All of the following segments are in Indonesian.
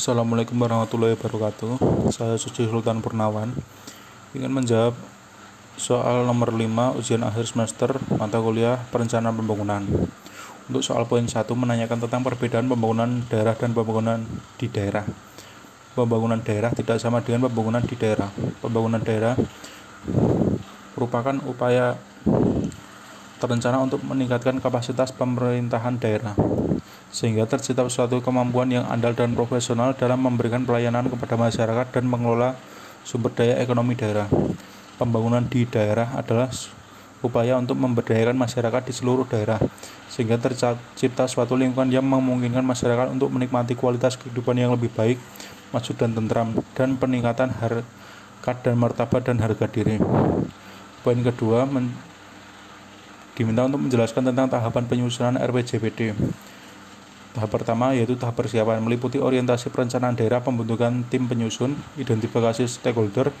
Assalamualaikum warahmatullahi wabarakatuh. Saya Suci Sultan Purnawan. Ingin menjawab soal nomor 5 ujian akhir semester mata kuliah perencanaan pembangunan. Untuk soal poin 1 menanyakan tentang perbedaan pembangunan daerah dan pembangunan di daerah. Pembangunan daerah tidak sama dengan pembangunan di daerah. Pembangunan daerah merupakan upaya terencana untuk meningkatkan kapasitas pemerintahan daerah sehingga tercipta suatu kemampuan yang andal dan profesional dalam memberikan pelayanan kepada masyarakat dan mengelola sumber daya ekonomi daerah. Pembangunan di daerah adalah upaya untuk memberdayakan masyarakat di seluruh daerah, sehingga tercipta suatu lingkungan yang memungkinkan masyarakat untuk menikmati kualitas kehidupan yang lebih baik, maju dan tentram, dan peningkatan harkat dan martabat dan harga diri. Poin kedua, diminta untuk menjelaskan tentang tahapan penyusunan RPJPD. Tahap pertama yaitu tahap persiapan meliputi orientasi perencanaan daerah, pembentukan tim penyusun, identifikasi stakeholder,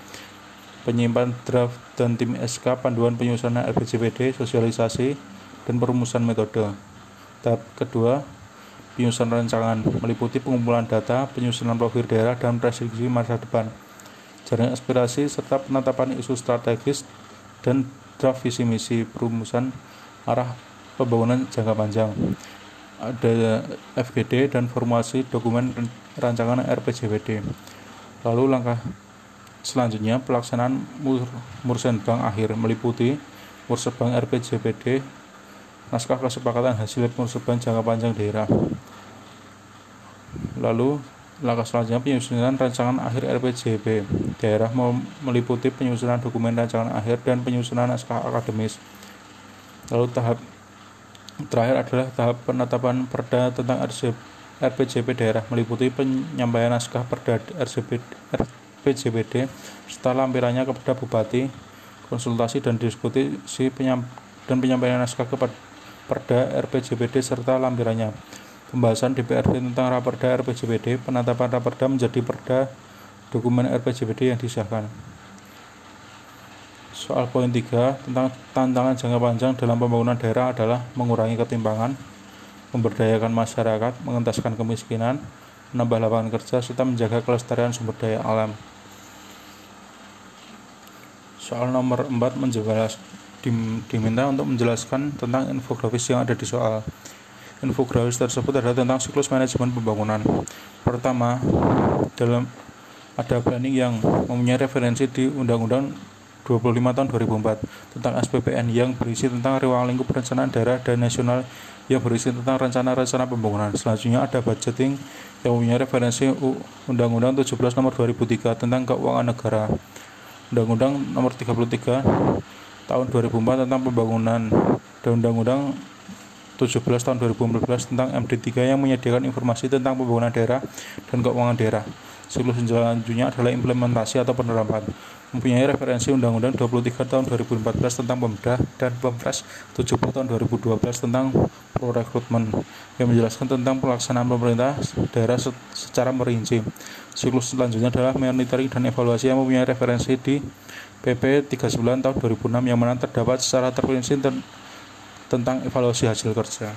penyimpan draft dan tim SK, panduan penyusunan RPJPD, sosialisasi, dan perumusan metode. Tahap kedua, penyusunan rancangan meliputi pengumpulan data, penyusunan profil daerah, dan prediksi masa depan, jaring aspirasi, serta penetapan isu strategis dan draft visi misi perumusan arah pembangunan jangka panjang ada FGD dan formasi dokumen rancangan RPJPD. Lalu langkah selanjutnya pelaksanaan mur Mursenbang akhir meliputi Mursebang RPJPD, naskah kesepakatan hasil Mursebang jangka panjang daerah. Lalu langkah selanjutnya penyusunan rancangan akhir RPJP daerah meliputi penyusunan dokumen rancangan akhir dan penyusunan naskah akademis. Lalu tahap Terakhir adalah tahap penetapan perda tentang RPJP daerah meliputi penyampaian naskah perda RPJPD serta lampirannya kepada bupati, konsultasi dan diskusi penyam, dan penyampaian naskah kepada perda RPJPD serta lampirannya. Pembahasan DPRD tentang raperda RPJPD, penetapan raperda menjadi perda dokumen RPJPD yang disahkan. Soal poin 3 tentang tantangan jangka panjang dalam pembangunan daerah adalah mengurangi ketimpangan, memberdayakan masyarakat, mengentaskan kemiskinan, menambah lapangan kerja, serta menjaga kelestarian sumber daya alam. Soal nomor 4 menjelas, diminta untuk menjelaskan tentang infografis yang ada di soal. Infografis tersebut adalah tentang siklus manajemen pembangunan. Pertama, dalam ada planning yang mempunyai referensi di Undang-Undang 25 tahun 2004 tentang SPPN yang berisi tentang ruang lingkup perencanaan daerah dan nasional yang berisi tentang rencana-rencana pembangunan. Selanjutnya ada budgeting yang punya referensi Undang-Undang 17 nomor 2003 tentang keuangan negara. Undang-Undang nomor 33 tahun 2004 tentang pembangunan dan Undang-Undang 17 tahun 2014 tentang MD3 yang menyediakan informasi tentang pembangunan daerah dan keuangan daerah. Siklus selanjutnya adalah implementasi atau penerapan. Mempunyai referensi Undang-Undang 23 tahun 2014 tentang Pemda dan Pempres 70 tahun 2012 tentang pro rekrutmen yang menjelaskan tentang pelaksanaan pemerintah daerah secara merinci. Siklus selanjutnya adalah monitoring dan evaluasi yang mempunyai referensi di PP 39 tahun 2006 yang mana terdapat secara terperinci tentang evaluasi hasil kerja.